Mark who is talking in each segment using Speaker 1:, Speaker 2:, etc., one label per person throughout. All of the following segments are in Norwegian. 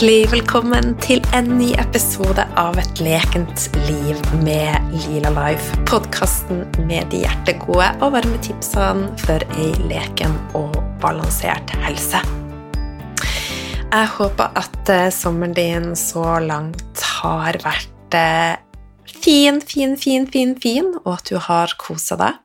Speaker 1: Hjertelig velkommen til en ny episode av Et lekent liv med Lila Life. Podkasten med de hjertegode og varme tipsene for ei leken og balansert helse. Jeg håper at eh, sommeren din så langt har vært eh, fin, fin, fin, fin, fin, og at du har kosa deg.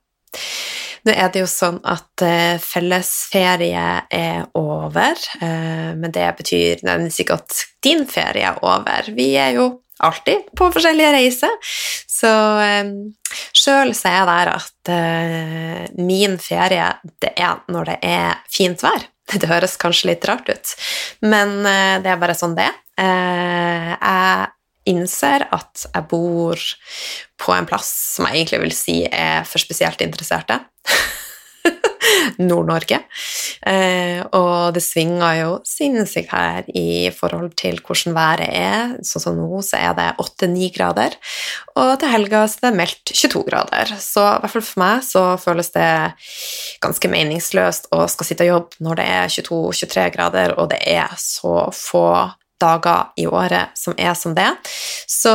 Speaker 1: Nå er det jo sånn at uh, fellesferie er over, uh, men det betyr nødvendigvis ikke at din ferie er over. Vi er jo alltid på forskjellige reiser, så um, sjøl så er jeg der at uh, min ferie det er når det er fint vær. Det høres kanskje litt rart ut, men det er bare sånn det er. jeg innser at jeg bor på en plass som jeg egentlig vil si er for spesielt interesserte. Nord-Norge. Eh, og det svinger jo sinnssykt her i forhold til hvordan været er. Sånn som nå så er det 8-9 grader, og til helga så er det meldt 22 grader. Så i hvert fall for meg så føles det ganske meningsløst å skal sitte og jobbe når det er 22-23 grader, og det er så få dager i året som er som det. Så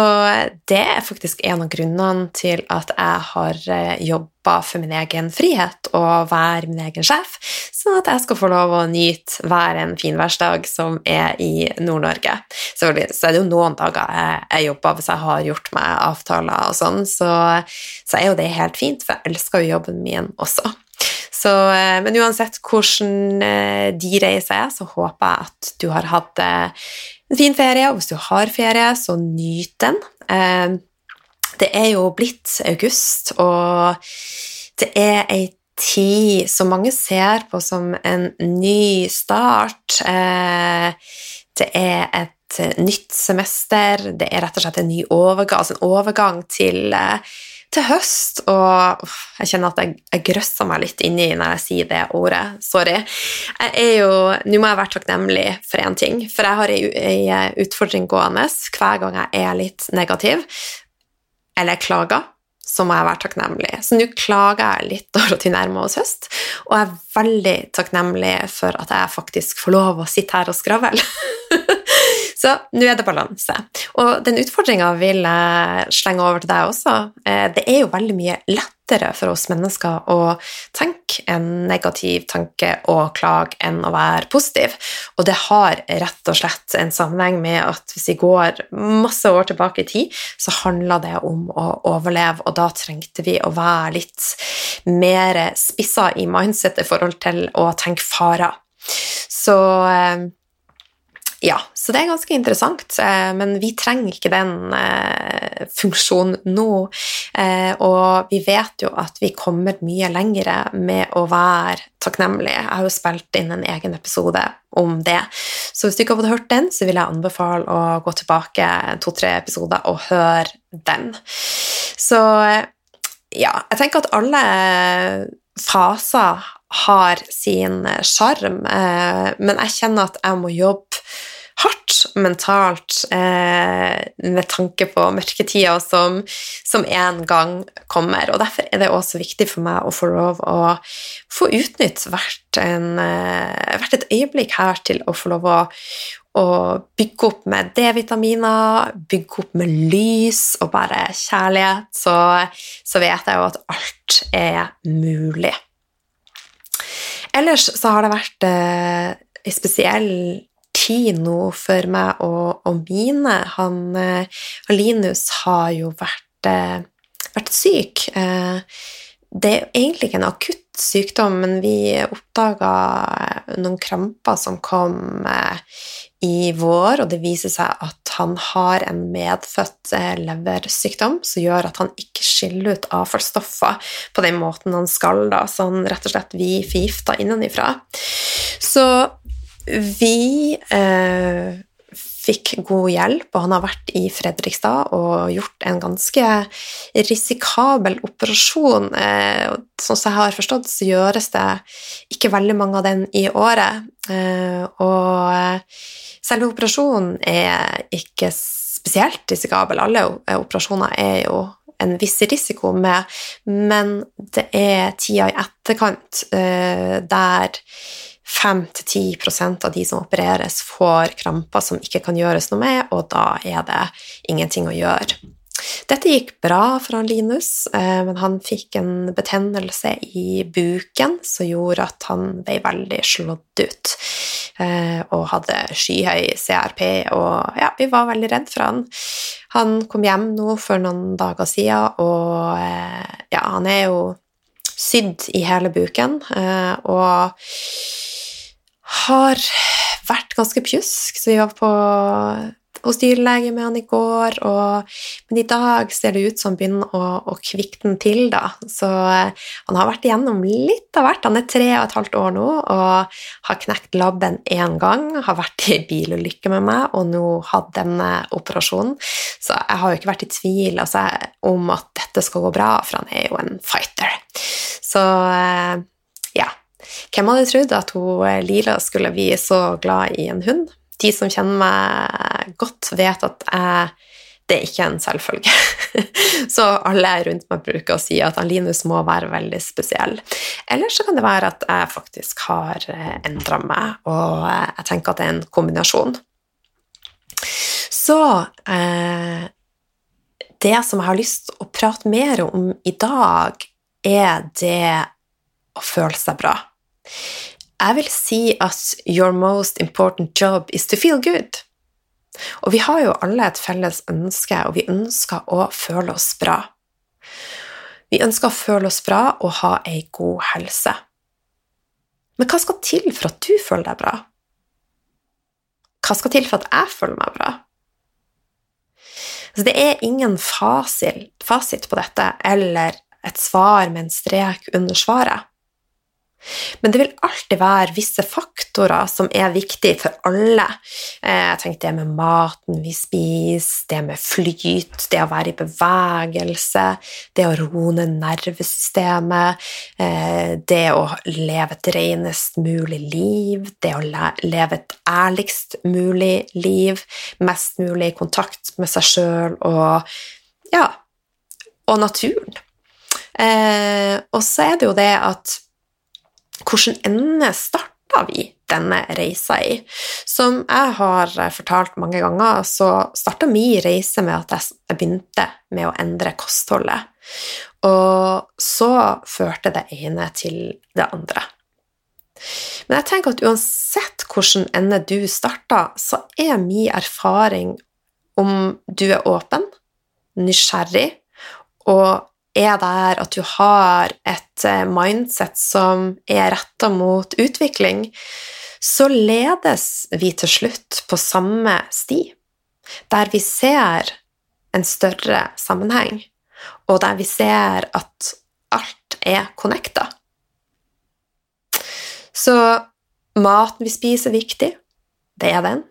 Speaker 1: det er faktisk en av grunnene til at jeg har eh, jobba for min egen frihet og være min egen sjef, sånn at jeg skal få lov å nyte hver en finværsdag som er i Nord-Norge. Så er det jo noen dager jeg, jeg jobber hvis jeg har gjort meg avtaler og sånn, så, så er jo det helt fint, for jeg elsker jo jobben min også. Så, eh, men uansett hvordan eh, de reiser er, så håper jeg at du har hatt eh, en fin ferie, og hvis du har ferie, så nyt den. Det er jo blitt august, og det er ei tid som mange ser på som en ny start. Det er et nytt semester, det er rett og slett en ny overgang, altså en overgang til til høst, og jeg kjenner at jeg, jeg grøsser meg litt inni når jeg sier det ordet. Sorry. Jeg er jo, Nå må jeg være takknemlig for én ting, for jeg har ei utfordring gående hver gang jeg er litt negativ eller klager. Så må jeg være takknemlig. Så nå klager jeg litt over at vi nærmer oss høst, og jeg er veldig takknemlig for at jeg faktisk får lov å sitte her og skravle. Så nå er det balanse. Og den utfordringa vil jeg slenge over til deg også. Eh, det er jo veldig mye lettere for oss mennesker å tenke en negativ tanke og klage enn å være positiv. Og det har rett og slett en sammenheng med at hvis vi går masse år tilbake i tid, så handla det om å overleve, og da trengte vi å være litt mer spissa i mindset i forhold til å tenke farer. Så eh, ja, så det er ganske interessant, eh, men vi trenger ikke den eh, funksjonen nå. Eh, og vi vet jo at vi kommer mye lengre med å være takknemlige. Jeg har jo spilt inn en egen episode om det. Så hvis du ikke hadde hørt den, så vil jeg anbefale å gå tilbake to-tre episoder og høre den. Så ja, jeg tenker at alle faser har sin sjarm, men jeg kjenner at jeg må jobbe hardt mentalt eh, med tanke på mørketida som, som en gang kommer. Og Derfor er det også viktig for meg å få lov å få utnytte hvert, en, eh, hvert et øyeblikk her til å få lov å, å bygge opp med D-vitaminer, bygge opp med lys og bare kjærlighet, så, så vet jeg jo at alt er mulig. Ellers så har det vært eh, en spesiell tid nå for meg og, og mine. Han, eh, Linus har jo vært, eh, vært syk. Eh, det er egentlig ikke en akutt sykdom, men vi oppdaga noen kramper som kom i vår, og det viser seg at han har en medfødt leversykdom som gjør at han ikke skiller ut avfallsstoffer på den måten han skal, da, så han rett og slett blir forgifta innenfra. Så vi eh, fikk god hjelp, og han har vært i Fredrikstad og gjort en ganske risikabel operasjon. Eh, sånn som jeg har forstått, så gjøres det ikke veldig mange av den i året. Eh, og selve operasjonen er ikke spesielt risikabel. Alle operasjoner er jo en viss risiko med, men det er tida i etterkant eh, der 5-10% av de som opereres, får kramper som ikke kan gjøres noe med, og da er det ingenting å gjøre. Dette gikk bra for han Linus, eh, men han fikk en betennelse i buken som gjorde at han ble veldig slått ut eh, og hadde skyhøy CRP, og ja, vi var veldig redd for han. Han kom hjem nå for noen dager siden, og eh, ja, han er jo sydd i hele buken, og har vært ganske pjusk, så vi var på hos dyrlege med han i går, og, men i dag ser det ut som han begynner å, å kvikne til, da. Så eh, han har vært igjennom litt av hvert. Han er tre og et halvt år nå og har knekt labben én gang, har vært i bilulykke med meg og nå hatt denne operasjonen. Så jeg har jo ikke vært i tvil altså, om at dette skal gå bra, for han er jo en fighter. Så eh, ja. Hvem hadde trodd at hun, eh, Lila skulle bli så glad i en hund? De som kjenner meg godt, vet at jeg, det er ikke en selvfølge. så alle rundt meg bruker å si at Linus må være veldig spesiell. Eller så kan det være at jeg faktisk har eh, endra meg, og jeg tenker at det er en kombinasjon. Så eh, det som jeg har lyst til å prate mer om i dag, er det å føle seg bra. Jeg vil si at your most important job is to feel good. Og vi har jo alle et felles ønske, og vi ønsker å føle oss bra. Vi ønsker å føle oss bra og ha ei god helse. Men hva skal til for at du føler deg bra? Hva skal til for at jeg føler meg bra? Så det er ingen fasil, fasit på dette eller et svar med en strek under svaret. Men det vil alltid være visse faktorer som er viktige for alle. Eh, jeg tenker det med maten vi spiser, det med flyt, det å være i bevegelse, det å roe ned nervesystemet, eh, det å leve et renest mulig liv, det å leve et ærligst mulig liv, mest mulig kontakt med seg sjøl og ja, og naturen. Eh, og så er det jo det at hvilken ende starta vi denne reisa i? Som jeg har fortalt mange ganger, så starta min reise med at jeg begynte med å endre kostholdet. Og så førte det ene til det andre. Men jeg tenker at uansett hvordan ende du starter, så er min erfaring om du er åpen, nysgjerrig og er der at du har et eh, mindset som er retta mot utvikling, så ledes vi til slutt på samme sti, der vi ser en større sammenheng, og der vi ser at alt er connecta. Så maten vi spiser, er viktig. Det er den.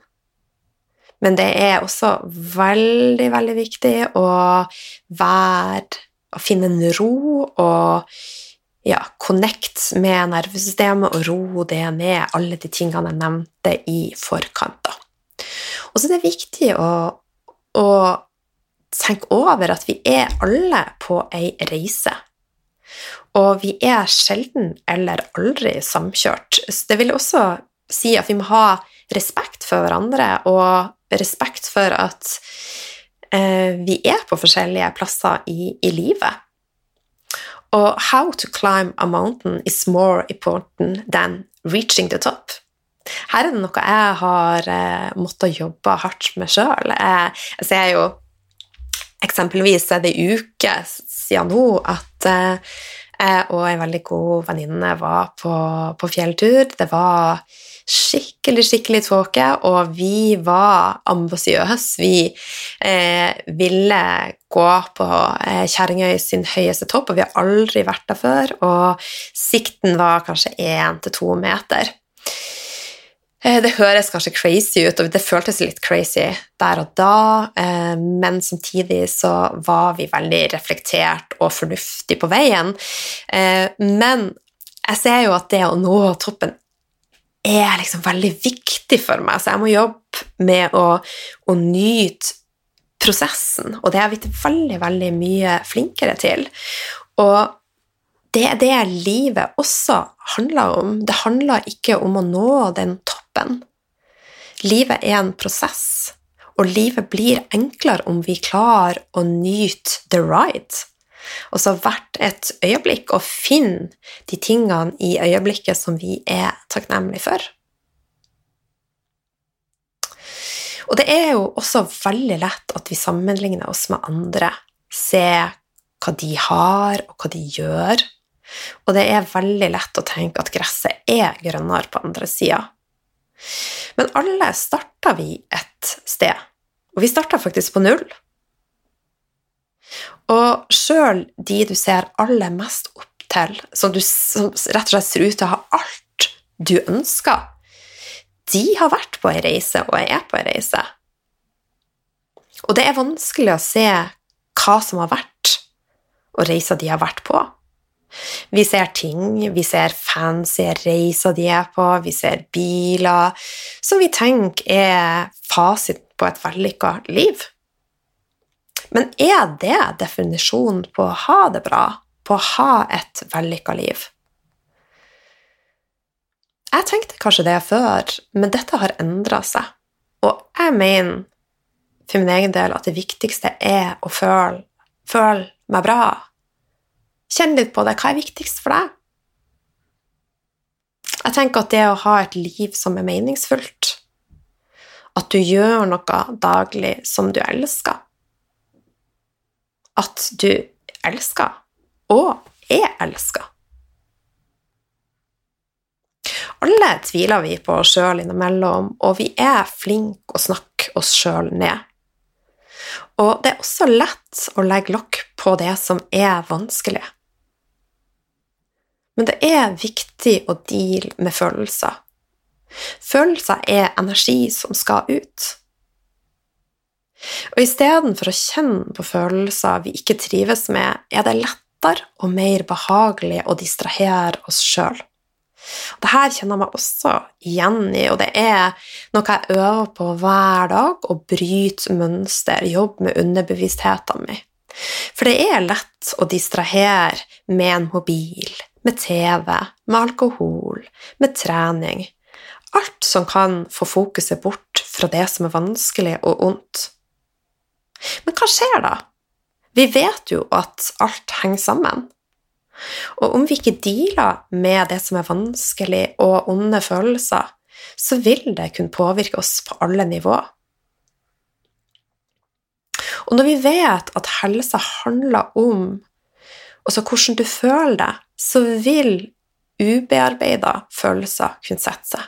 Speaker 1: Men det er også veldig, veldig viktig å være finne en ro og ja, connect med nervesystemet og ro det med alle de tingene jeg nevnte i forkant. Da. Og så er det viktig å, å tenke over at vi er alle på ei reise. Og vi er sjelden eller aldri samkjørt. Så det vil også si at vi må ha respekt for hverandre og respekt for at vi er på forskjellige plasser i, i livet. Og how to climb a mountain is more important than reaching the top. Her er det noe jeg har eh, måttet jobbe hardt med sjøl. Jeg, jeg ser jo Eksempelvis er det en uke siden nå at eh, og en veldig god venninne var på, på fjelltur. Det var skikkelig, skikkelig tåke, og vi var ambisiøse. Vi eh, ville gå på eh, Kjerringøy sin høyeste topp, og vi har aldri vært der før, og sikten var kanskje én til to meter. Eh, det høres kanskje crazy ut, og det føltes litt crazy der og da, eh, men samtidig så var vi veldig reflektert og fornuftig på veien. Eh, men jeg ser jo at det å nå toppen er liksom veldig viktig for meg, så jeg må jobbe med å, å nyte prosessen, og det har jeg blitt veldig, veldig mye flinkere til. Og det er det livet også handler om. Det handler ikke om å nå den toppen. Livet er en prosess, og livet blir enklere om vi klarer å nyte the ride. Og så hvert et øyeblikk å finne de tingene i øyeblikket som vi er takknemlige for. Og det er jo også veldig lett at vi sammenligner oss med andre, se hva de har, og hva de gjør. Og det er veldig lett å tenke at gresset er grønnere på andre sida. Men alle starta vi et sted, og vi starta faktisk på null. Og sjøl de du ser aller mest opp til, som, du, som rett og slett ser ut til å ha alt du ønsker, de har vært på ei reise og er på ei reise. Og det er vanskelig å se hva som har vært, og reiser de har vært på. Vi ser ting, vi ser fancy reiser de er på, vi ser biler som vi tenker er fasiten på et vellykka liv. Men er det definisjonen på å ha det bra, på å ha et vellykka liv? Jeg tenkte kanskje det før, men dette har endra seg. Og jeg mener for min egen del at det viktigste er å føle, føle meg bra. Kjenn litt på det. Hva er viktigst for deg? Jeg tenker at det å ha et liv som er meningsfullt, at du gjør noe daglig som du elsker, at du elsker og er elska Alle tviler vi på oss sjøl innimellom, og vi er flinke å snakke oss sjøl ned. Og det er også lett å legge lokk på det som er vanskelig. Men det er viktig å deale med følelser. Følelser er energi som skal ut. Og istedenfor å kjenne på følelser vi ikke trives med, er det lettere og mer behagelig å distrahere oss sjøl. Det her kjenner jeg meg også igjen i, og det er noe jeg øver på hver dag, å bryte mønster, jobbe med underbevisstheten min. For det er lett å distrahere med en mobil, med TV, med alkohol, med trening. Alt som kan få fokuset bort fra det som er vanskelig og ondt. Men hva skjer da? Vi vet jo at alt henger sammen. Og om vi ikke dealer med det som er vanskelig og onde følelser, så vil det kunne påvirke oss på alle nivåer. Og når vi vet at helse handler om også hvordan du føler deg, så vil ubearbeida følelser kunne sette seg.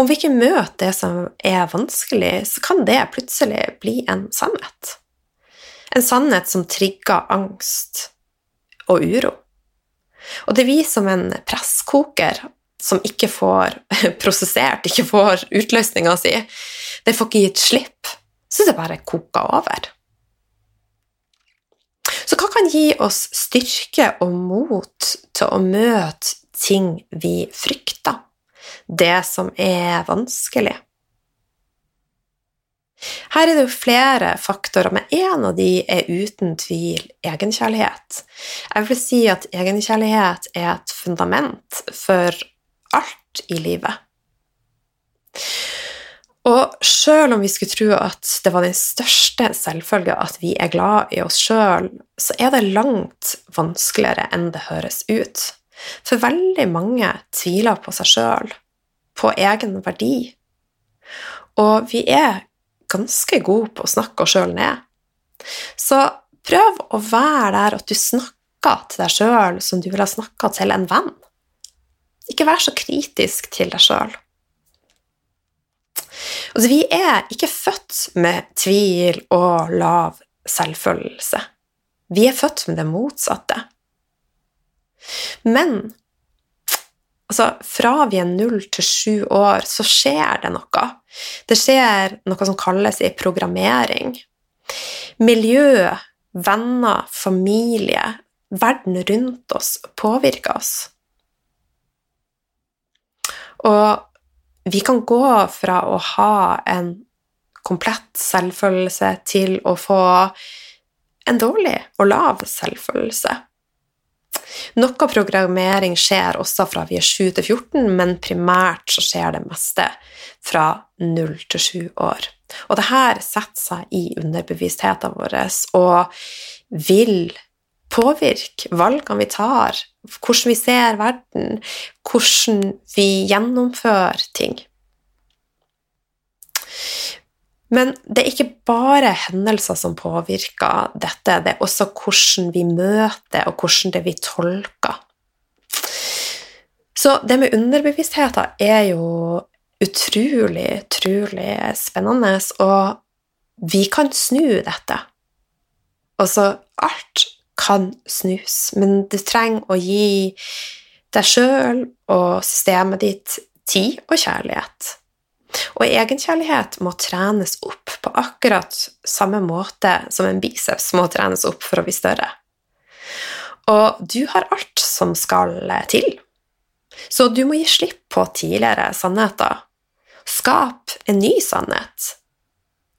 Speaker 1: Om vi ikke møter det som er vanskelig, så kan det plutselig bli en sannhet. En sannhet som trigger angst og uro. Og det er vi som en presskoker som ikke får prosessert, ikke får utløsninga si. Det får ikke gitt slipp, så det bare koker over. Så hva kan gi oss styrke og mot til å møte ting vi frykter? Det som er vanskelig? Her er det jo flere faktorer, men én av de er uten tvil egenkjærlighet. Jeg vil si at egenkjærlighet er et fundament for alt i livet. Og sjøl om vi skulle tro at det var den største selvfølge at vi er glad i oss sjøl, så er det langt vanskeligere enn det høres ut. For veldig mange tviler på seg sjøl, på egen verdi. Og vi er ganske gode på å snakke oss sjøl ned. Så prøv å være der at du snakker til deg sjøl som du ville ha snakka til en venn. Ikke vær så kritisk til deg sjøl. Altså, vi er ikke født med tvil og lav selvfølelse. Vi er født med det motsatte. Men Altså, fra vi er null til sju år, så skjer det noe. Det skjer noe som kalles i programmering. Miljø, venner, familie, verden rundt oss påvirker oss. Og vi kan gå fra å ha en komplett selvfølelse til å få en dårlig og lav selvfølelse. Noe programmering skjer også fra vi er 7 til 14, men primært så skjer det meste fra 0 til 7 år. Og det her setter seg i underbevisstheten vår og vil påvirke valgene vi tar, hvordan vi ser verden, hvordan vi gjennomfører ting. Men det er ikke bare hendelser som påvirker dette, det er også hvordan vi møter, og hvordan det vi tolker. Så det med underbevisstheten er jo utrolig, utrolig spennende, og vi kan snu dette. Altså, alt kan snus, men du trenger å gi deg sjøl og systemet ditt tid og kjærlighet. Og egenkjærlighet må trenes opp på akkurat samme måte som en biceps må trenes opp for å bli større. Og du har alt som skal til. Så du må gi slipp på tidligere sannheter. Skap en ny sannhet.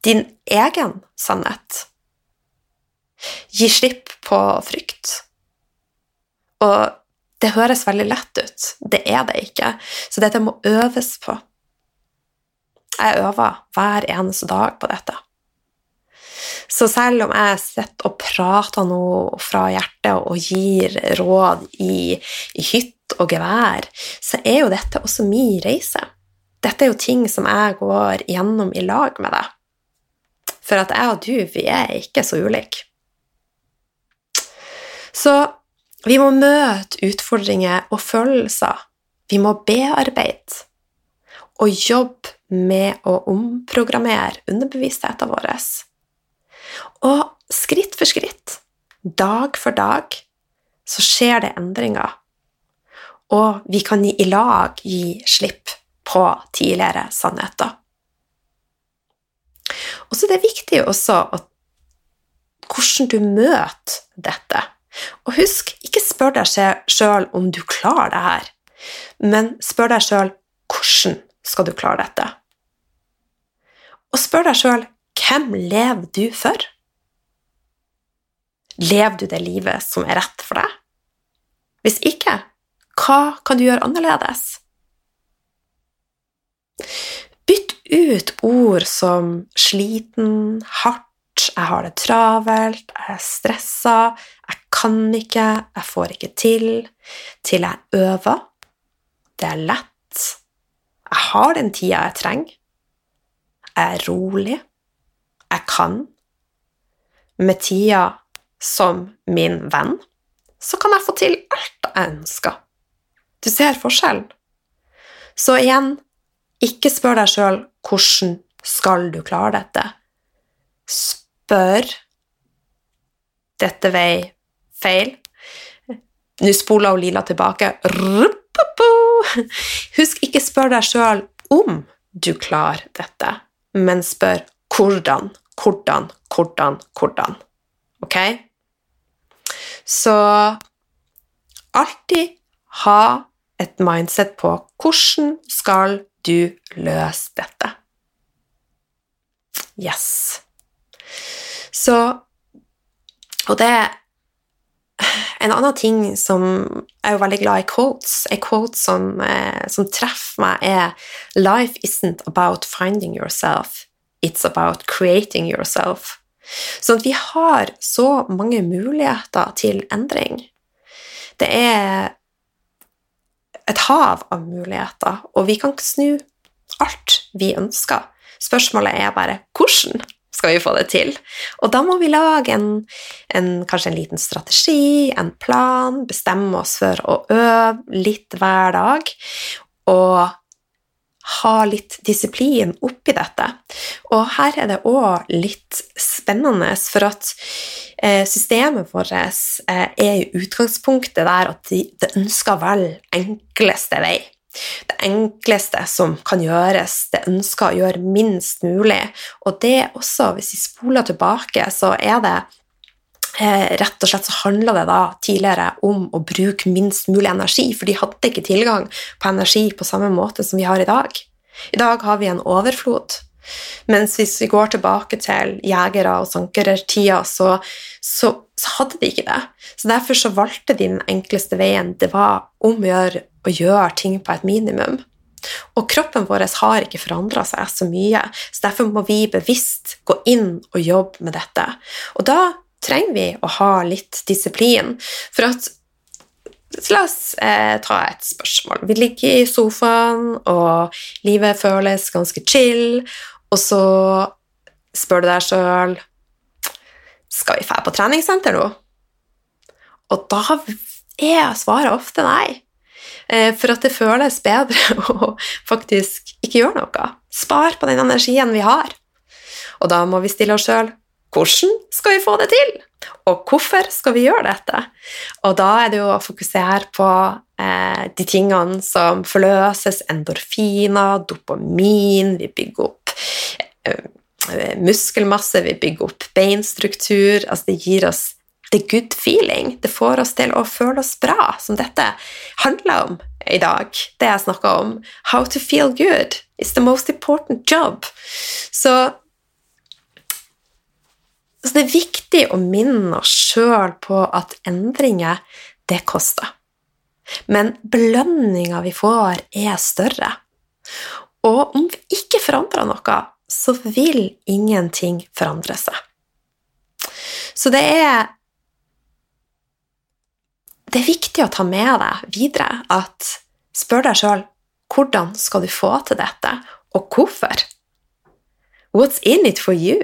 Speaker 1: Din egen sannhet. Gi slipp på frykt. Og det høres veldig lett ut. Det er det ikke. Så dette må øves på. Jeg øver hver eneste dag på dette. Så selv om jeg sitter og prater nå fra hjertet og gir råd i, i hytt og gevær, så er jo dette også min reise. Dette er jo ting som jeg går gjennom i lag med deg. For at jeg og du, vi er ikke så ulike. Så vi må møte utfordringer og følelser. Vi må bearbeide og jobbe med å omprogrammere underbevisstheten vår. Og skritt for skritt, dag for dag, så skjer det endringer. Og vi kan i lag gi slipp på tidligere sannheter. Og så er det viktig også hvordan du møter dette. Og husk, ikke spør deg sjøl om du klarer det her, men spør deg sjøl hvordan skal du klare dette og spør deg sjøl hvem lever du for? Lever du det livet som er rett for deg? Hvis ikke, hva kan du gjøre annerledes? Bytt ut ord som sliten, hardt, jeg har det travelt, jeg er stressa, jeg kan ikke, jeg får ikke til, til jeg øver, det er lett, jeg har den tida jeg trenger, jeg er rolig. Jeg kan. Med tida som min venn så kan jeg få til alt jeg ønsker. Du ser forskjellen. Så igjen, ikke spør deg sjøl hvordan skal du klare dette. Spør dette vei feil. Nå spoler Lila tilbake. Husk, ikke spør deg sjøl om du klarer dette men spør hvordan, hvordan, hvordan, hvordan. Ok? Så alltid ha et mindset på hvordan skal du løse dette. Yes. Så Og det en annen ting som jeg er jo veldig glad i quotes, en quote som, eh, som treffer meg, er Life isn't about finding yourself, it's about creating yourself. Sånn at vi har så mange muligheter til endring. Det er et hav av muligheter, og vi kan snu alt vi ønsker. Spørsmålet er bare hvordan skal vi få det til. Og da må vi lage en, en, kanskje en liten strategi, en plan, bestemme oss for å øve litt hver dag. Og ha litt disiplin oppi dette. Og her er det òg litt spennende, for at eh, systemet vårt eh, er i utgangspunktet der at det ønsker vel enkleste vei enkleste som kan gjøres, det ønsker å gjøre minst mulig. Og det også, hvis vi spoler tilbake, så er det eh, rett og slett så handla det da tidligere om å bruke minst mulig energi, for de hadde ikke tilgang på energi på samme måte som vi har i dag. I dag har vi en overflod. Mens hvis vi går tilbake til jegere og sankerertida, så, så, så, hadde de ikke det. Så derfor så valgte de den enkleste veien. Det var om å gjøre å gjøre ting på et minimum. Og kroppen vår har ikke forandra seg så mye, så derfor må vi bevisst gå inn og jobbe med dette. Og da trenger vi å ha litt disiplin, for at La oss eh, ta et spørsmål. Vi ligger i sofaen, og livet føles ganske chill, og så spør du deg sjøl Skal vi dra på treningssenter nå? Og da er svaret ofte nei. Eh, for at det føles bedre å faktisk ikke gjøre noe. Spar på den energien vi har. Og da må vi stille oss sjøl hvordan skal vi få det til? Og hvorfor skal vi gjøre dette? Og da er det jo å fokusere på de tingene som forløses, endorfiner, dopamin, vi bygger opp eh, muskelmasse, vi bygger opp beinstruktur Altså det gir oss the good feeling. Det får oss til å føle oss bra, som dette handler om i dag. Det jeg snakka om. How to feel good is the most important job. Så, så det er viktig å minne oss sjøl på at endringer, det koster. Men belønninga vi får, er større. Og om vi ikke forandrer noe, så vil ingenting forandre seg. Så det er det er viktig å ta med deg videre at spør deg sjøl hvordan skal du få til dette, og hvorfor? What's in it for you?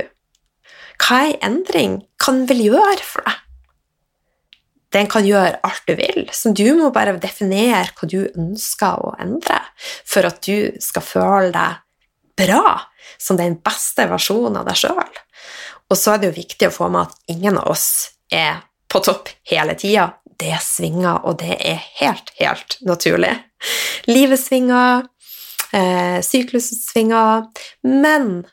Speaker 1: Hva er endring kan vel gjøre for deg? Den kan gjøre alt du vil, så du må bare definere hva du ønsker å endre for at du skal føle deg bra, som den beste versjonen av deg sjøl. Og så er det jo viktig å få med at ingen av oss er på topp hele tida det svinger, og det er helt, helt naturlig. Livet svinger, eh, syklusen svinger, men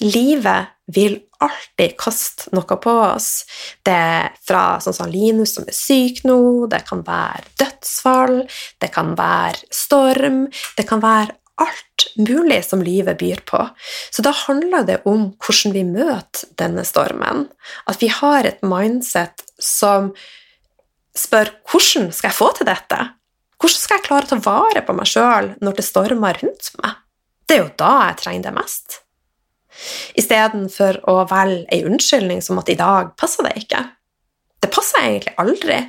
Speaker 1: livet vil alltid kaste noe på oss. Det er fra sånn som Linus som er syk nå, det kan være dødsfall, det kan være storm, det kan være alt mulig som livet byr på. Så da handler det om hvordan vi møter denne stormen. At vi har et mindset som spør hvordan skal jeg få til dette? Hvordan skal jeg klare å ta vare på meg sjøl når det stormer rundt meg? Det er jo da jeg trenger det mest. Istedenfor å velge ei unnskyldning som at i dag passer det ikke. Det passer egentlig aldri.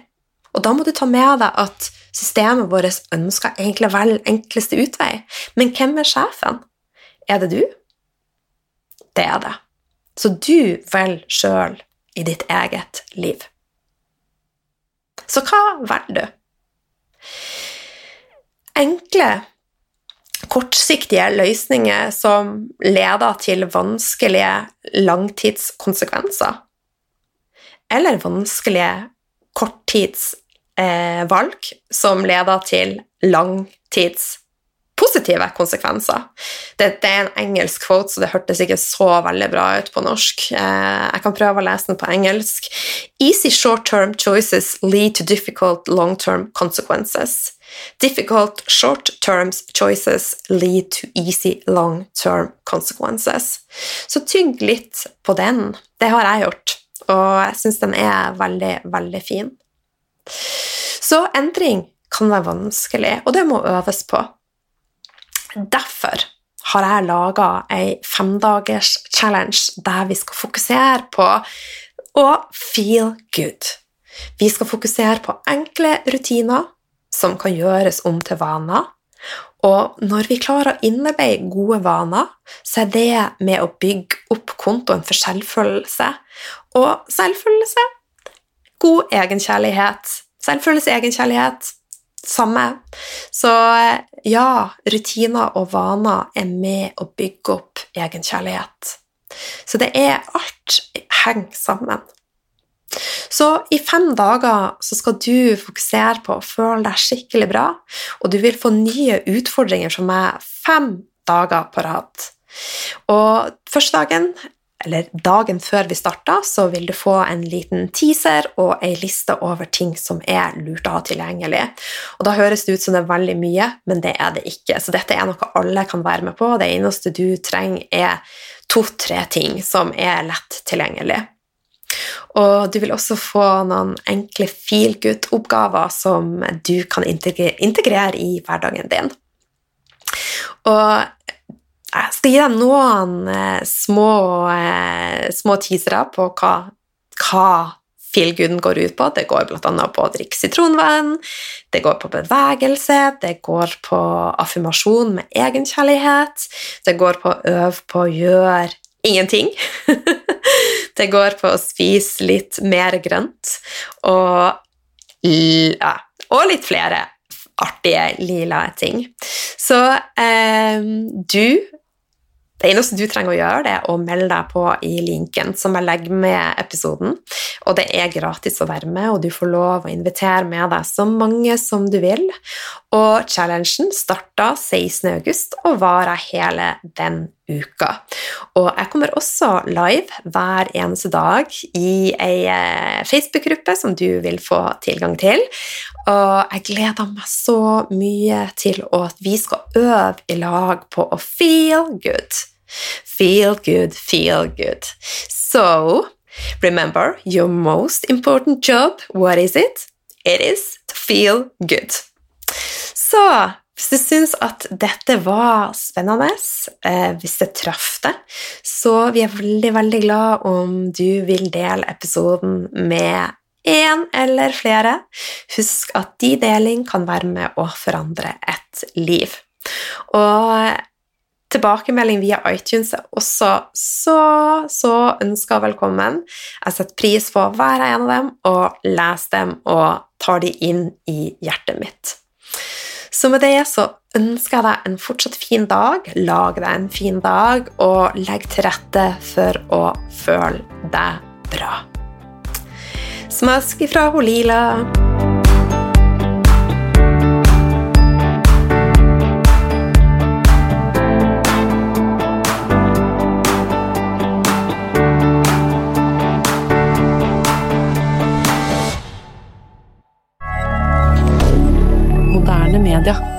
Speaker 1: Og da må du ta med deg at systemet vårt ønsker egentlig å velge enkleste utvei. Men hvem er sjefen? Er det du? Det er det. Så du velger sjøl i ditt eget liv. Så hva velger du? Enkle, kortsiktige løsninger som leder til vanskelige langtidskonsekvenser, eller vanskelige korttidsvalg eh, som leder til langtidspositive konsekvenser. Dette er en engelsk quote, så det hørtes ikke så veldig bra ut på norsk. Eh, jeg kan prøve å lese den på engelsk. Easy short-term choices lead to difficult long-term consequences. Difficult short-term choices lead to easy long-term consequences. Så tygg litt på den. Det har jeg gjort, og jeg syns den er veldig, veldig fin. Så endring kan være vanskelig, og det må øves på. Derfor har jeg laga ei femdagers challenge der vi skal fokusere på å feel good. Vi skal fokusere på enkle rutiner som kan gjøres om til vaner. Og når vi klarer å innarbeide gode vaner, så er det med å bygge opp kontoen for selvfølelse. Og selvfølelse god egenkjærlighet. Selvfølelse, egenkjærlighet samme. Så ja, rutiner og vaner er med å bygge opp egenkjærlighet. Så det er alt henger sammen. Så i fem dager så skal du fokusere på å føle deg skikkelig bra, og du vil få nye utfordringer som er fem dager på rad. Og første dagen eller dagen før vi starter, så vil du få en liten teaser og ei liste over ting som er lurt å ha tilgjengelig. Og Da høres det ut som det er veldig mye, men det er det ikke. Så dette er noe alle kan være med på. Det eneste du trenger, er to-tre ting som er lett tilgjengelig. Og du vil også få noen enkle feel good-oppgaver som du kan integrere i hverdagen din. Og jeg skal gi deg noen eh, små, eh, små teasere på hva, hva feelgooden går ut på. Det går bl.a. på å drikke sitronvann, det går på bevegelse, det går på affirmasjon med egenkjærlighet, det går på å øve på å gjøre ingenting. det går på å spise litt mer grønt og, ja, og litt flere artige lila ting. Så eh, du det eneste du trenger å gjøre, det er å melde deg på i linken som jeg legger med episoden. Og det er gratis å være med, og du får lov å invitere med deg så mange som du vil. Og challengen starta 16.8 og varer hele den uka. Og jeg kommer også live hver eneste dag i ei eh, Facebook-gruppe som du vil få tilgang til. Og jeg gleder meg så mye til at vi skal øve i lag på å feel good. Feel good, feel good. So, remember your most important job. What is it? It is to feel good. Så hvis du syns at dette var spennende, eh, hvis det traff deg, så vi er veldig, veldig glad om du vil dele episoden med én eller flere. Husk at de deling kan være med å forandre et liv. Og Tilbakemelding via iTunes er også så, så ønska velkommen. Jeg setter pris på hver en av dem og leser dem og tar de inn i hjertet mitt. Så med det så ønsker jeg deg en fortsatt fin dag. Lag deg en fin dag, og legg til rette for å føle deg bra. Smask ifra Lila.
Speaker 2: rien d'heure.